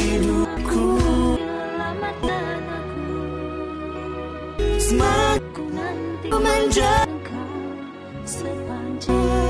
hidupku. Selamatkan aku Semakin menjaga sepanjang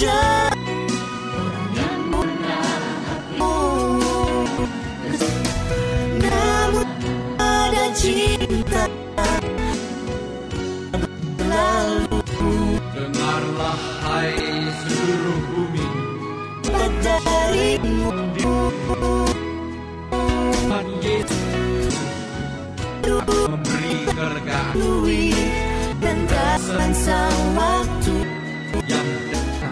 Jauh ada cinta Lalu. Dengarlah hai seluruh bumi. Memberi Dan rasa waktu. Yang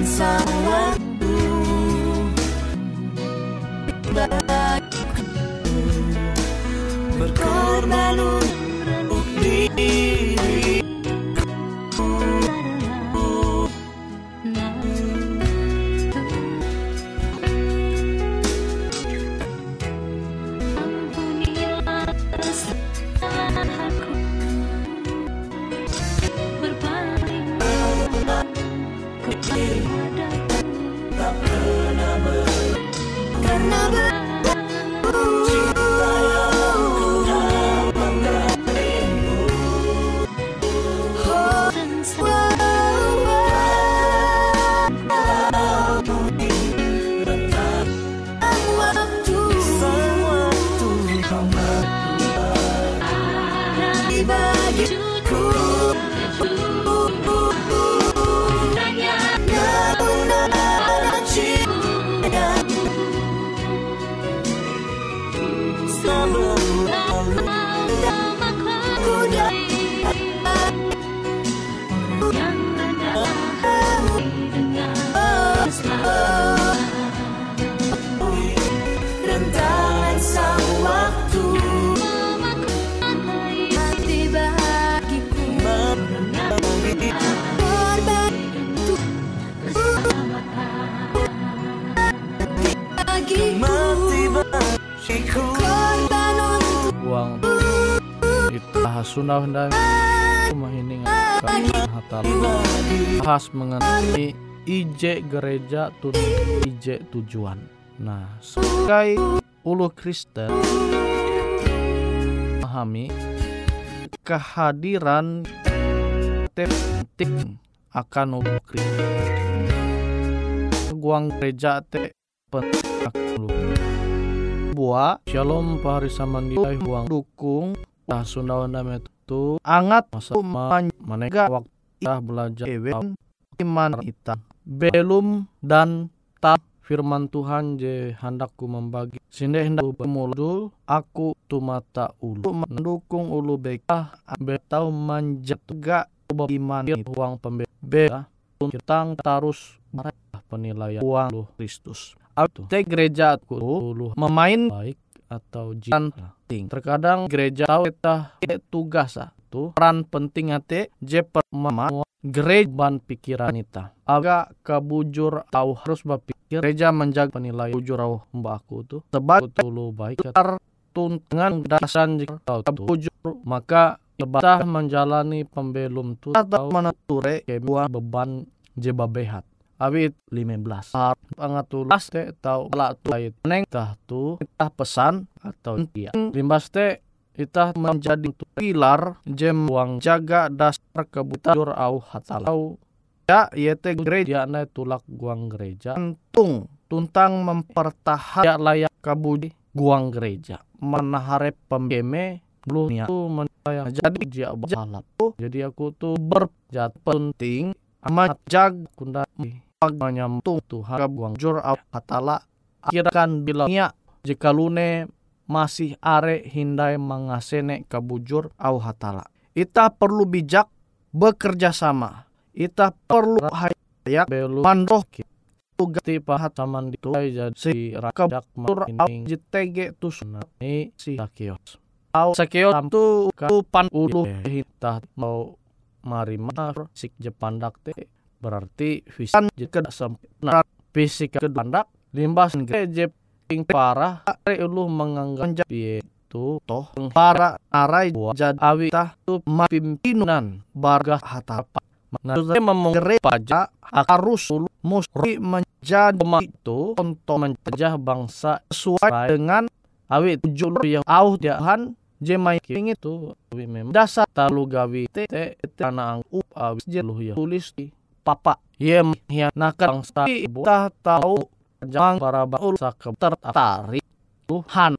tantangan sang waktu berkorban untuk Yeah. Kita hasunah dan mahining hatal bahas mengenai IJ gereja tun IJ tujuan. Nah, sebagai ulu Kristen memahami kehadiran penting akan ulu Kristen. Guang gereja te penting buah shalom pahari samandiai huang dukung nah sundawan dame itu angat masa man manega waktu kita belajar ewe iman kita. Belum dan tak firman Tuhan je handakku membagi sinde hendak mulul aku tu mata ulu mendukung ulu beka betau manjat ga iman uang pembeda tentang tarus penilaian uang Kristus. Aku te gereja aku memain baik atau penting. Terkadang gereja tahu kita tugas tu peran penting ate je mama gereja ban pikiran kita. Agak kebujur tahu harus berpikir gereja menjaga penilaian bujur au mbak aku tu sebab dulu baik tar tuntungan dasan jika tahu bujur maka lebatah menjalani pembelum tu atau menature kebuah beban je babehat awit 15 saat pangatulas te tau pala tu ait neng tah tu kita pesan atau dia. Limbas te kita menjadi pilar jem uang jaga dasar kebutuhan jur au hatalau ya yete gereja na tulak guang gereja. Tung tuntang mempertahan ya layak kabudi guang gereja. Menahare pembeme belum tu menjadi jadi dia balap jadi aku tuh berjat penting amat jag kunda menyambung Tuhan buang jur hatala akhirkan bilangnya jika lune masih are hindai mengasene kabujur au hatala. Ita perlu bijak bekerja sama. Ita perlu hayak belu mandoh tugati pahat saman itu jadi si rakabak tur au jitege tu sunai si sakios. Au sakios tu kapan ulu hita mau marima sik jepandak te berarti visan jika sempurna fisik kedandak limbas gereje ping parah are ulu menganggap itu toh para arai jadi awi tah tu pimpinan barga hatapa Nah, memengere pajak harus mesti menjadi itu untuk mencegah bangsa sesuai dengan awi tujuh yang au diahan jemai king itu memang dasar talu gawi te te tanah ang up awis jeluh ya tulis di papa. Ye ya nakang sa ibu tah tahu jangan para baul sakep tertarik Tuhan.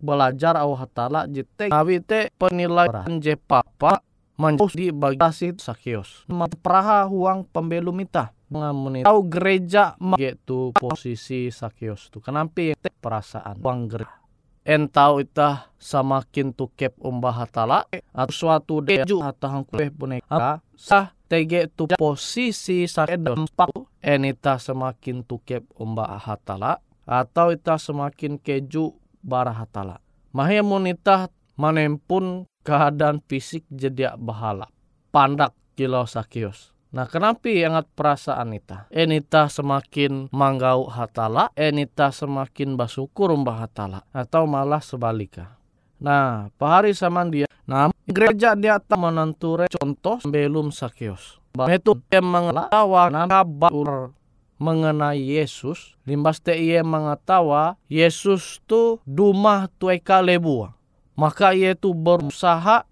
Belajar au hatala jite ngawi te penilaian je papa menjauh di bagasi sakios. Memperaha huang pembelum ita mengamuni tahu gereja gitu posisi sakios tu. Kenapa te perasaan uang gereja? Entau itah samakin tukep umbah hatala atau suatu deju hatahang kue boneka. Sah tege tu posisi sakit dampak enita semakin tukep umbah hatala atau ita semakin keju barah hatala mahemun itah manempun keadaan fisik jadi bahala pandak kilau sakios Nah kenapa angat perasaan ita? Enita semakin manggau hatala, enita semakin basukur mbah hatala. Atau malah sebaliknya. Nah, pahari sama dia. Nah, gereja dia tak menenture contoh belum sakios. Itu yang mengetawa kabar mengenai Yesus. Limbas te ia mengetawa Yesus tu dumah tueka lebua. Maka ia tu berusaha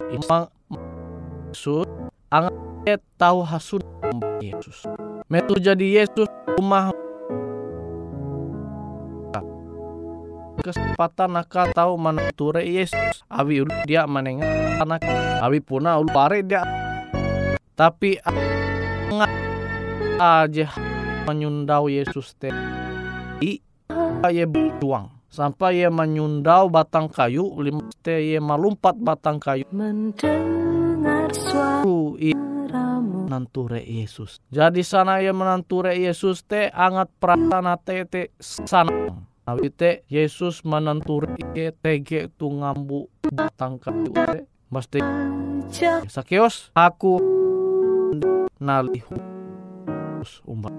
Yesus angat tahu hasun Yesus. Metu jadi Yesus rumah kesempatan naka tahu menenture Yesus. Abi ulu dia menengah anak. Abi puna ulu pare dia. Tapi nggak aja menyundau Yesus teh. I ye berjuang sampai ye menyundau batang kayu lima teh ye melompat batang kayu Mendengar i suaramu menanture Yesus. Jadi sana ye menanture Yesus teh angat prasana teh teh sanang. Nabi teh Yesus menanture ye tege tu ngambu batang kayu teh. Mesti Jah Sakeos aku nalih umat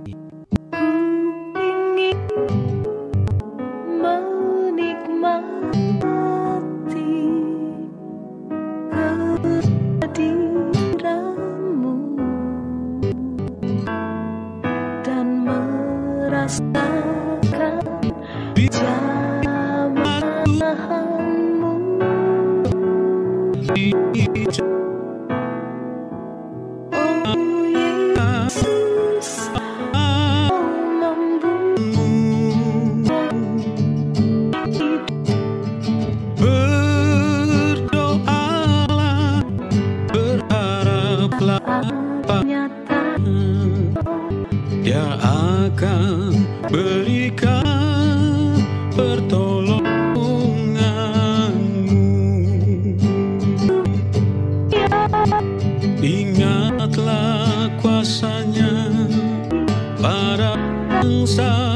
Ingatlah kuasanya para bangsa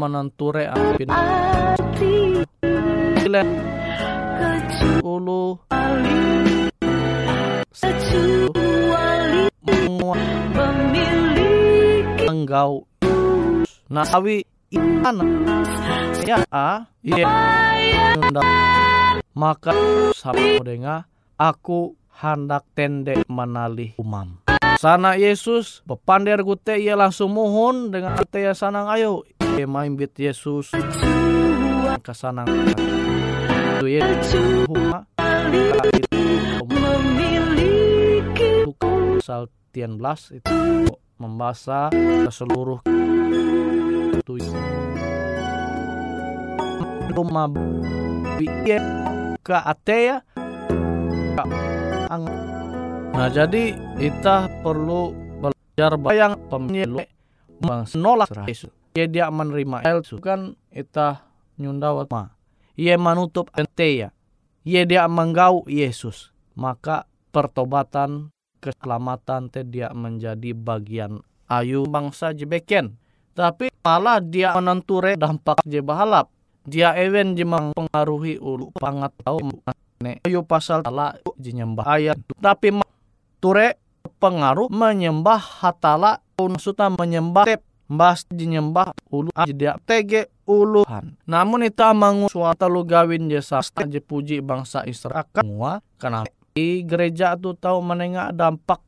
Menanture ampin. Arti ulu. Enggau. Nah, awi ikan. Ya a. Nunda. maka sama denga aku hendak tende menalih umam. Sana Yesus pepander gute ia langsung mohon dengan ya sanang ayo main bit Yesus ke sanang itu ya huma. Memiliki pasal 19 itu membaca ke seluruh itu rumah biye ke atea ang Nah jadi kita perlu belajar bayang pemilu. Bang nolak Yesus. Ia dia menerima Yesus kan kita nyundawat ma. Ia menutup ente ya. Ia dia menggau Yesus. Maka pertobatan keselamatan teh dia menjadi bagian ayu bangsa jebeken. Tapi malah dia menenture dampak je bahalap. Dia ewen je mempengaruhi ulu pangat tau ne ayu pasal tala je nyembah ayat. Tapi ture pengaruh menyembah hatala maksudnya menyembah tep mbas nyembah ulu jadi tege uluhan. Namun ita mangu suatu lu gawin je sasta je puji bangsa Israel semua karena di gereja tu tahu menengah dampak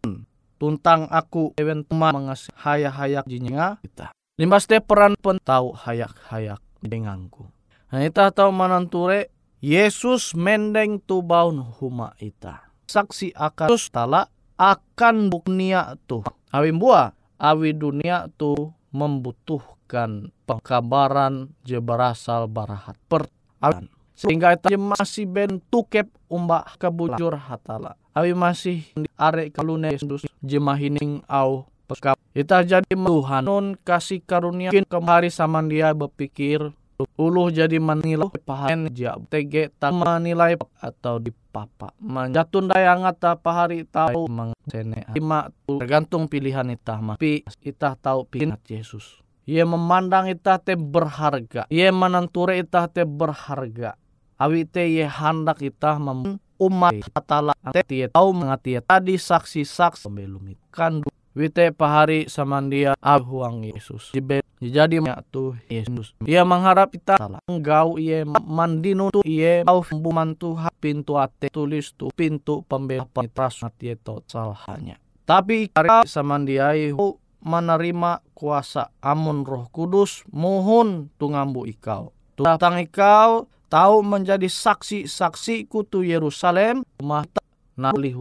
tuntang aku ewen teman mengasih hayak-hayak jinya kita. Limbas teh peran pun tahu hayak-hayak denganku. Nah ita tahu mananture Yesus mendeng tu baun huma ita. Saksi akan tala akan dunia tu. Awi buah, awi dunia tu membutuhkan pengkabaran je berasal barahat per alan. Sehingga itu masih bentukep umba kebujur hatala. Awi masih are kalune Yesus jemahining au pekap. Ita jadi Tuhan nun kasih karunia kemari sama dia berpikir uluh jadi menilai pahan jab tege tak menilai atau di papa menjatun daya ngata pahari tahu mengsene lima tergantung pilihan itah tapi itah tahu pilihan Yesus. Ia memandang itah te berharga. Ia menenture itah te berharga. Awi te ye hendak itah mem umat hatala te tahu mengati tadi saksi-saksi belum kan Wite pahari samandia abuang Yesus. Jibe jadi tu Yesus. Ia mengharap kita salah. Ia mandinu tu ia au bumantu pintu ate tulis tu pintu pembela penitras mati itu salahnya. Tapi karena samandiai hu menerima kuasa amun roh kudus muhun tungambu ikau. Datang ikau tahu menjadi saksi-saksi kutu Yerusalem rumah nali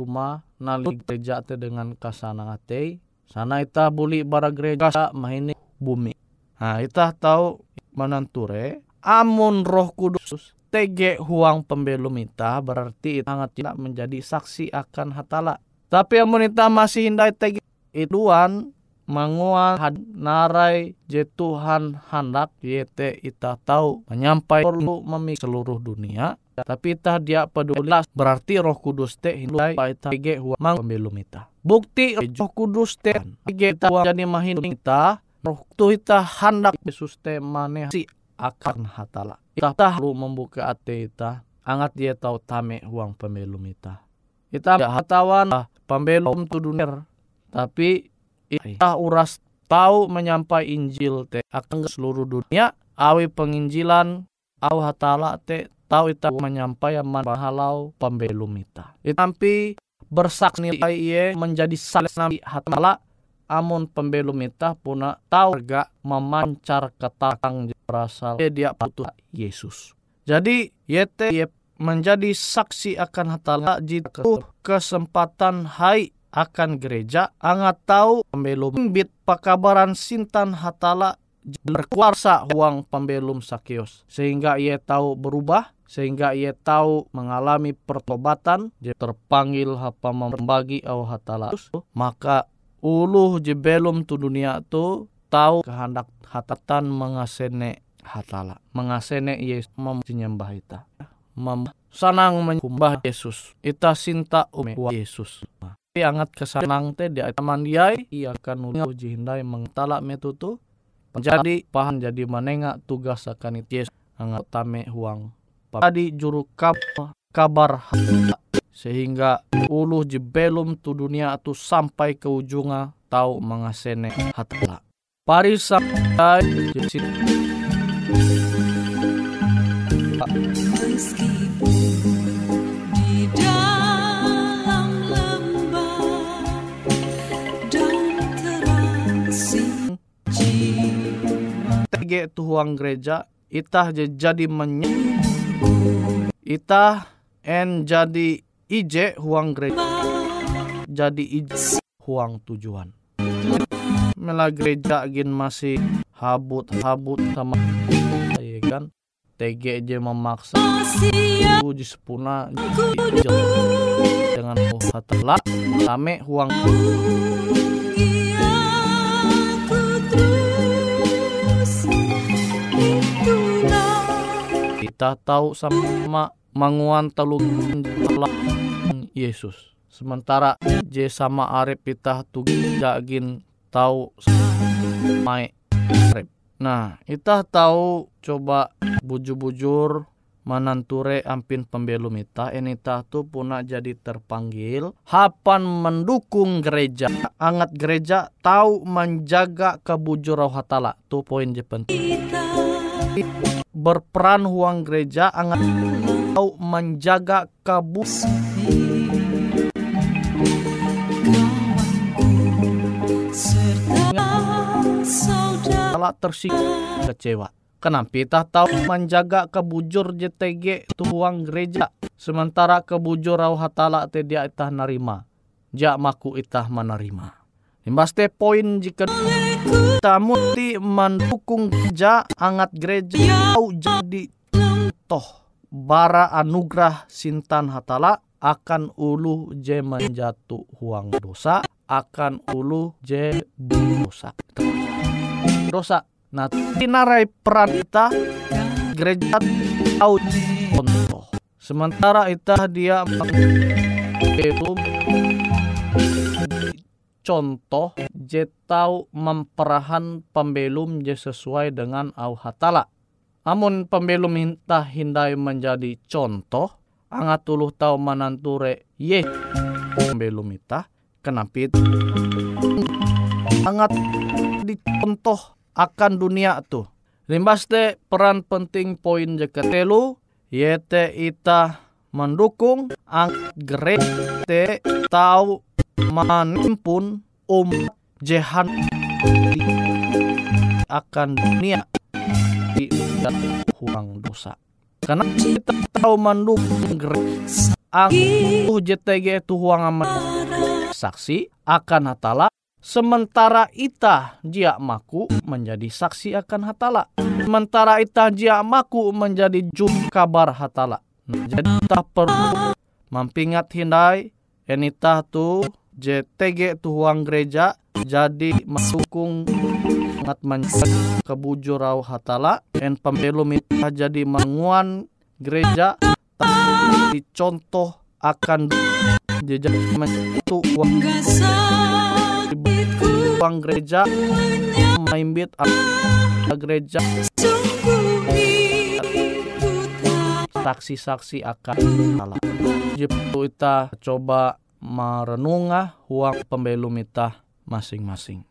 huma nali gereja te dengan kasana ate sana ita buli bara gereja mahini bumi. Nah ita tahu menanture amun roh kudus tege huang pembelum ita berarti ita tidak menjadi saksi akan hatala. Tapi amun ita masih hindai tege ituan manguan had narai je Tuhan hendak yete ita tahu menyampai perlu memik seluruh dunia tapi ita dia peduli berarti roh kudus te hindai ita ge mang pembelum ita bukti roh kudus te ge ita jadi mahin ita roh tu ita hendak Yesus te maneh si akan hatala. Ita perlu membuka ate ita angat dia tahu tame huang pembelum ita ita hatawan pembelum tu dunia. Tapi ita uras tahu menyampai Injil te akan seluruh dunia awi penginjilan au hatala te tahu ita menyampai man bahalau pembelum ita. Tapi bersaksi iye menjadi saksi nabi hatala amun pembelum ita puna tahu ga memancar ketakang berasal dia butuh Yesus. Jadi yete ye menjadi saksi akan hatala jika kesempatan hai akan gereja angat tahu pembelum bit pakabaran sintan hatala berkuasa uang pembelum sakios sehingga ia tahu berubah sehingga ia tahu mengalami pertobatan. Dia terpanggil apa membagi au hatala. Maka uluh jebelum tu dunia tu tahu kehendak hatatan mengasene hatala. Mengasene Yesus menyembah ita. Mem sanang menyembah Yesus. Ita sinta ume Yesus. Angat kesanang te dia taman diai ia akan uji hindai mengtalak metutu menjadi pahan jadi menengak tugas akan itu Yesus. Angat tame huang tadi juru kab, kabar sehingga ulu jebelum tu dunia tu sampai ke ujungnya tahu mengasene hatala pari sampai tege tuhuang gereja itah jadi menye itah en jadi ije huang gereja jadi ije huang tujuan. Mela gereja gin masih habut habut sama ya kan? JTG je memaksa ku di sepuna di jel dengan hatala lame huang tahu sama manguan Allah Yesus. Sementara je sama arep kita tu jagin tahu mai arep nah kita tahu coba bujur-bujur mananture ampin pembelum ita enita tu puna jadi terpanggil hapan mendukung gereja. Angat gereja tahu menjaga kebujur hatala tu poin je penting berperan huang gereja angat tahu menjaga kabut salah tersinggung kecewa. Kenapa kita tahu menjaga kebujur JTG tuang gereja sementara kebujur rauh hatala dia itah narima. Jak maku itah menerima. Imbas te poin jika kita mesti mendukung gereja angat gereja tahu jadi toh bara anugerah sintan hatala akan ulu je menjatuh huang dosa akan ulu je dosa. Dosa. Nah tinarai peran kita gereja tahu contoh sementara itah dia itu contoh je tahu memperahan pembelum je sesuai dengan au hatala. Amun pembelum minta hindai menjadi contoh angat tuluh tahu mananture ye. Pembelum ita kenapa itu angat dicontoh akan dunia tuh. Limbas te peran penting poin je ketelu yete ita mendukung ang gereja tahu menimpun umat jehan akan dunia di huang dosa. Karena kita tahu mendukung gereja ang JTG itu huang amat. Saksi akan hatala. Sementara ita jia maku menjadi saksi akan hatala. Sementara ita jia maku menjadi jum kabar hatala. Jadi tak perlu mampingat hindai. Enita tu JTG tu huang gereja jadi mendukung ngat menjaga kebujur rau hatala en pembelum jadi menguan gereja tapi contoh akan jejak mentu uang uang gereja maimbit gereja. Saksi-saksi akan salah. Jitu ita coba merenungah huang pembelum ita masing-masing.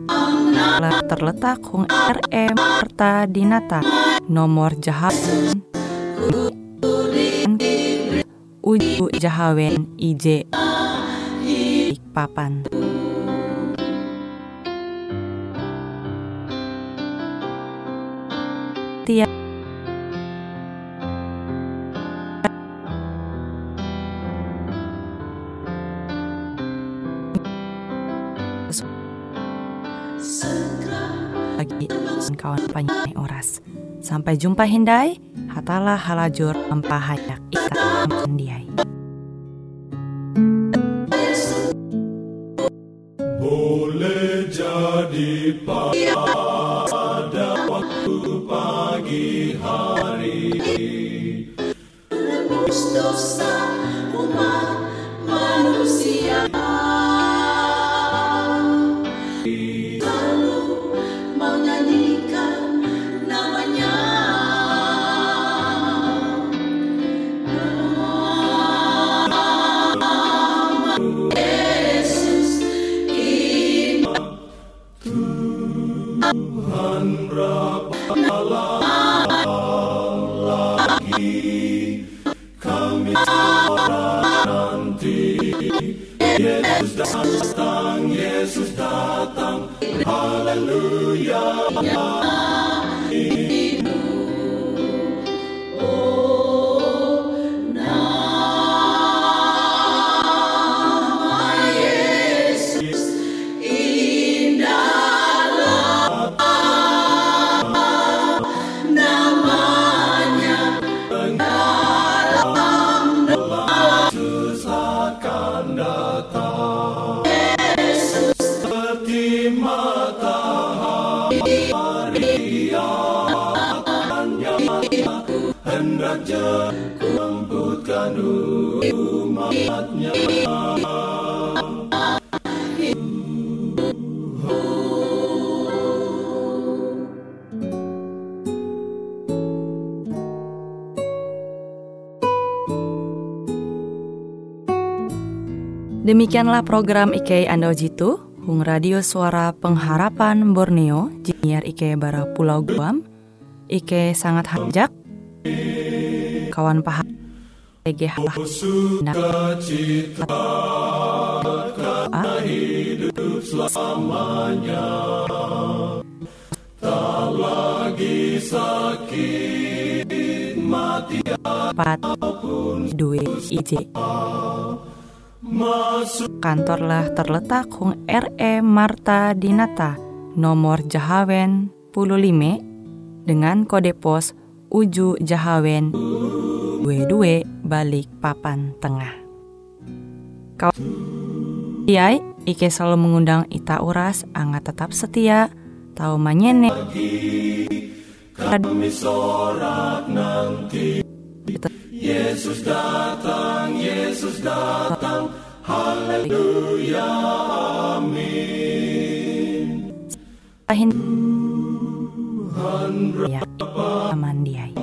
terletak Hong RM Marta Dinata nomor jahat Uju Jahawen IJ papan. Lagi kawan penyanyi oras. Sampai jumpa Hindai, hatalah halajur empahayak ikat pendiai. Kami orang nanti Yesus datang Yesus datang Haleluya Demikianlah program IK Ando Jitu, Hung Radio Suara Pengharapan Borneo, Jinier IK Bara Pulau Guam, IK sangat hajak, kawan paham, TG halah, Sukacita karena hidup selamanya Tak lagi sakit mati empat, duit IJ. Kantorlah terletak Hung RE Marta Dinata, nomor Jahawen 15, dengan kode pos Uju Jahawen 22 balik papan tengah. Kawan Iai, Ike selalu mengundang Ita Uras, angga tetap setia, tahu manyene. kami sorak nanti Yesus datang, Yesus datang Hallelujah, amen. Pahin Tuhan Rapamandiai.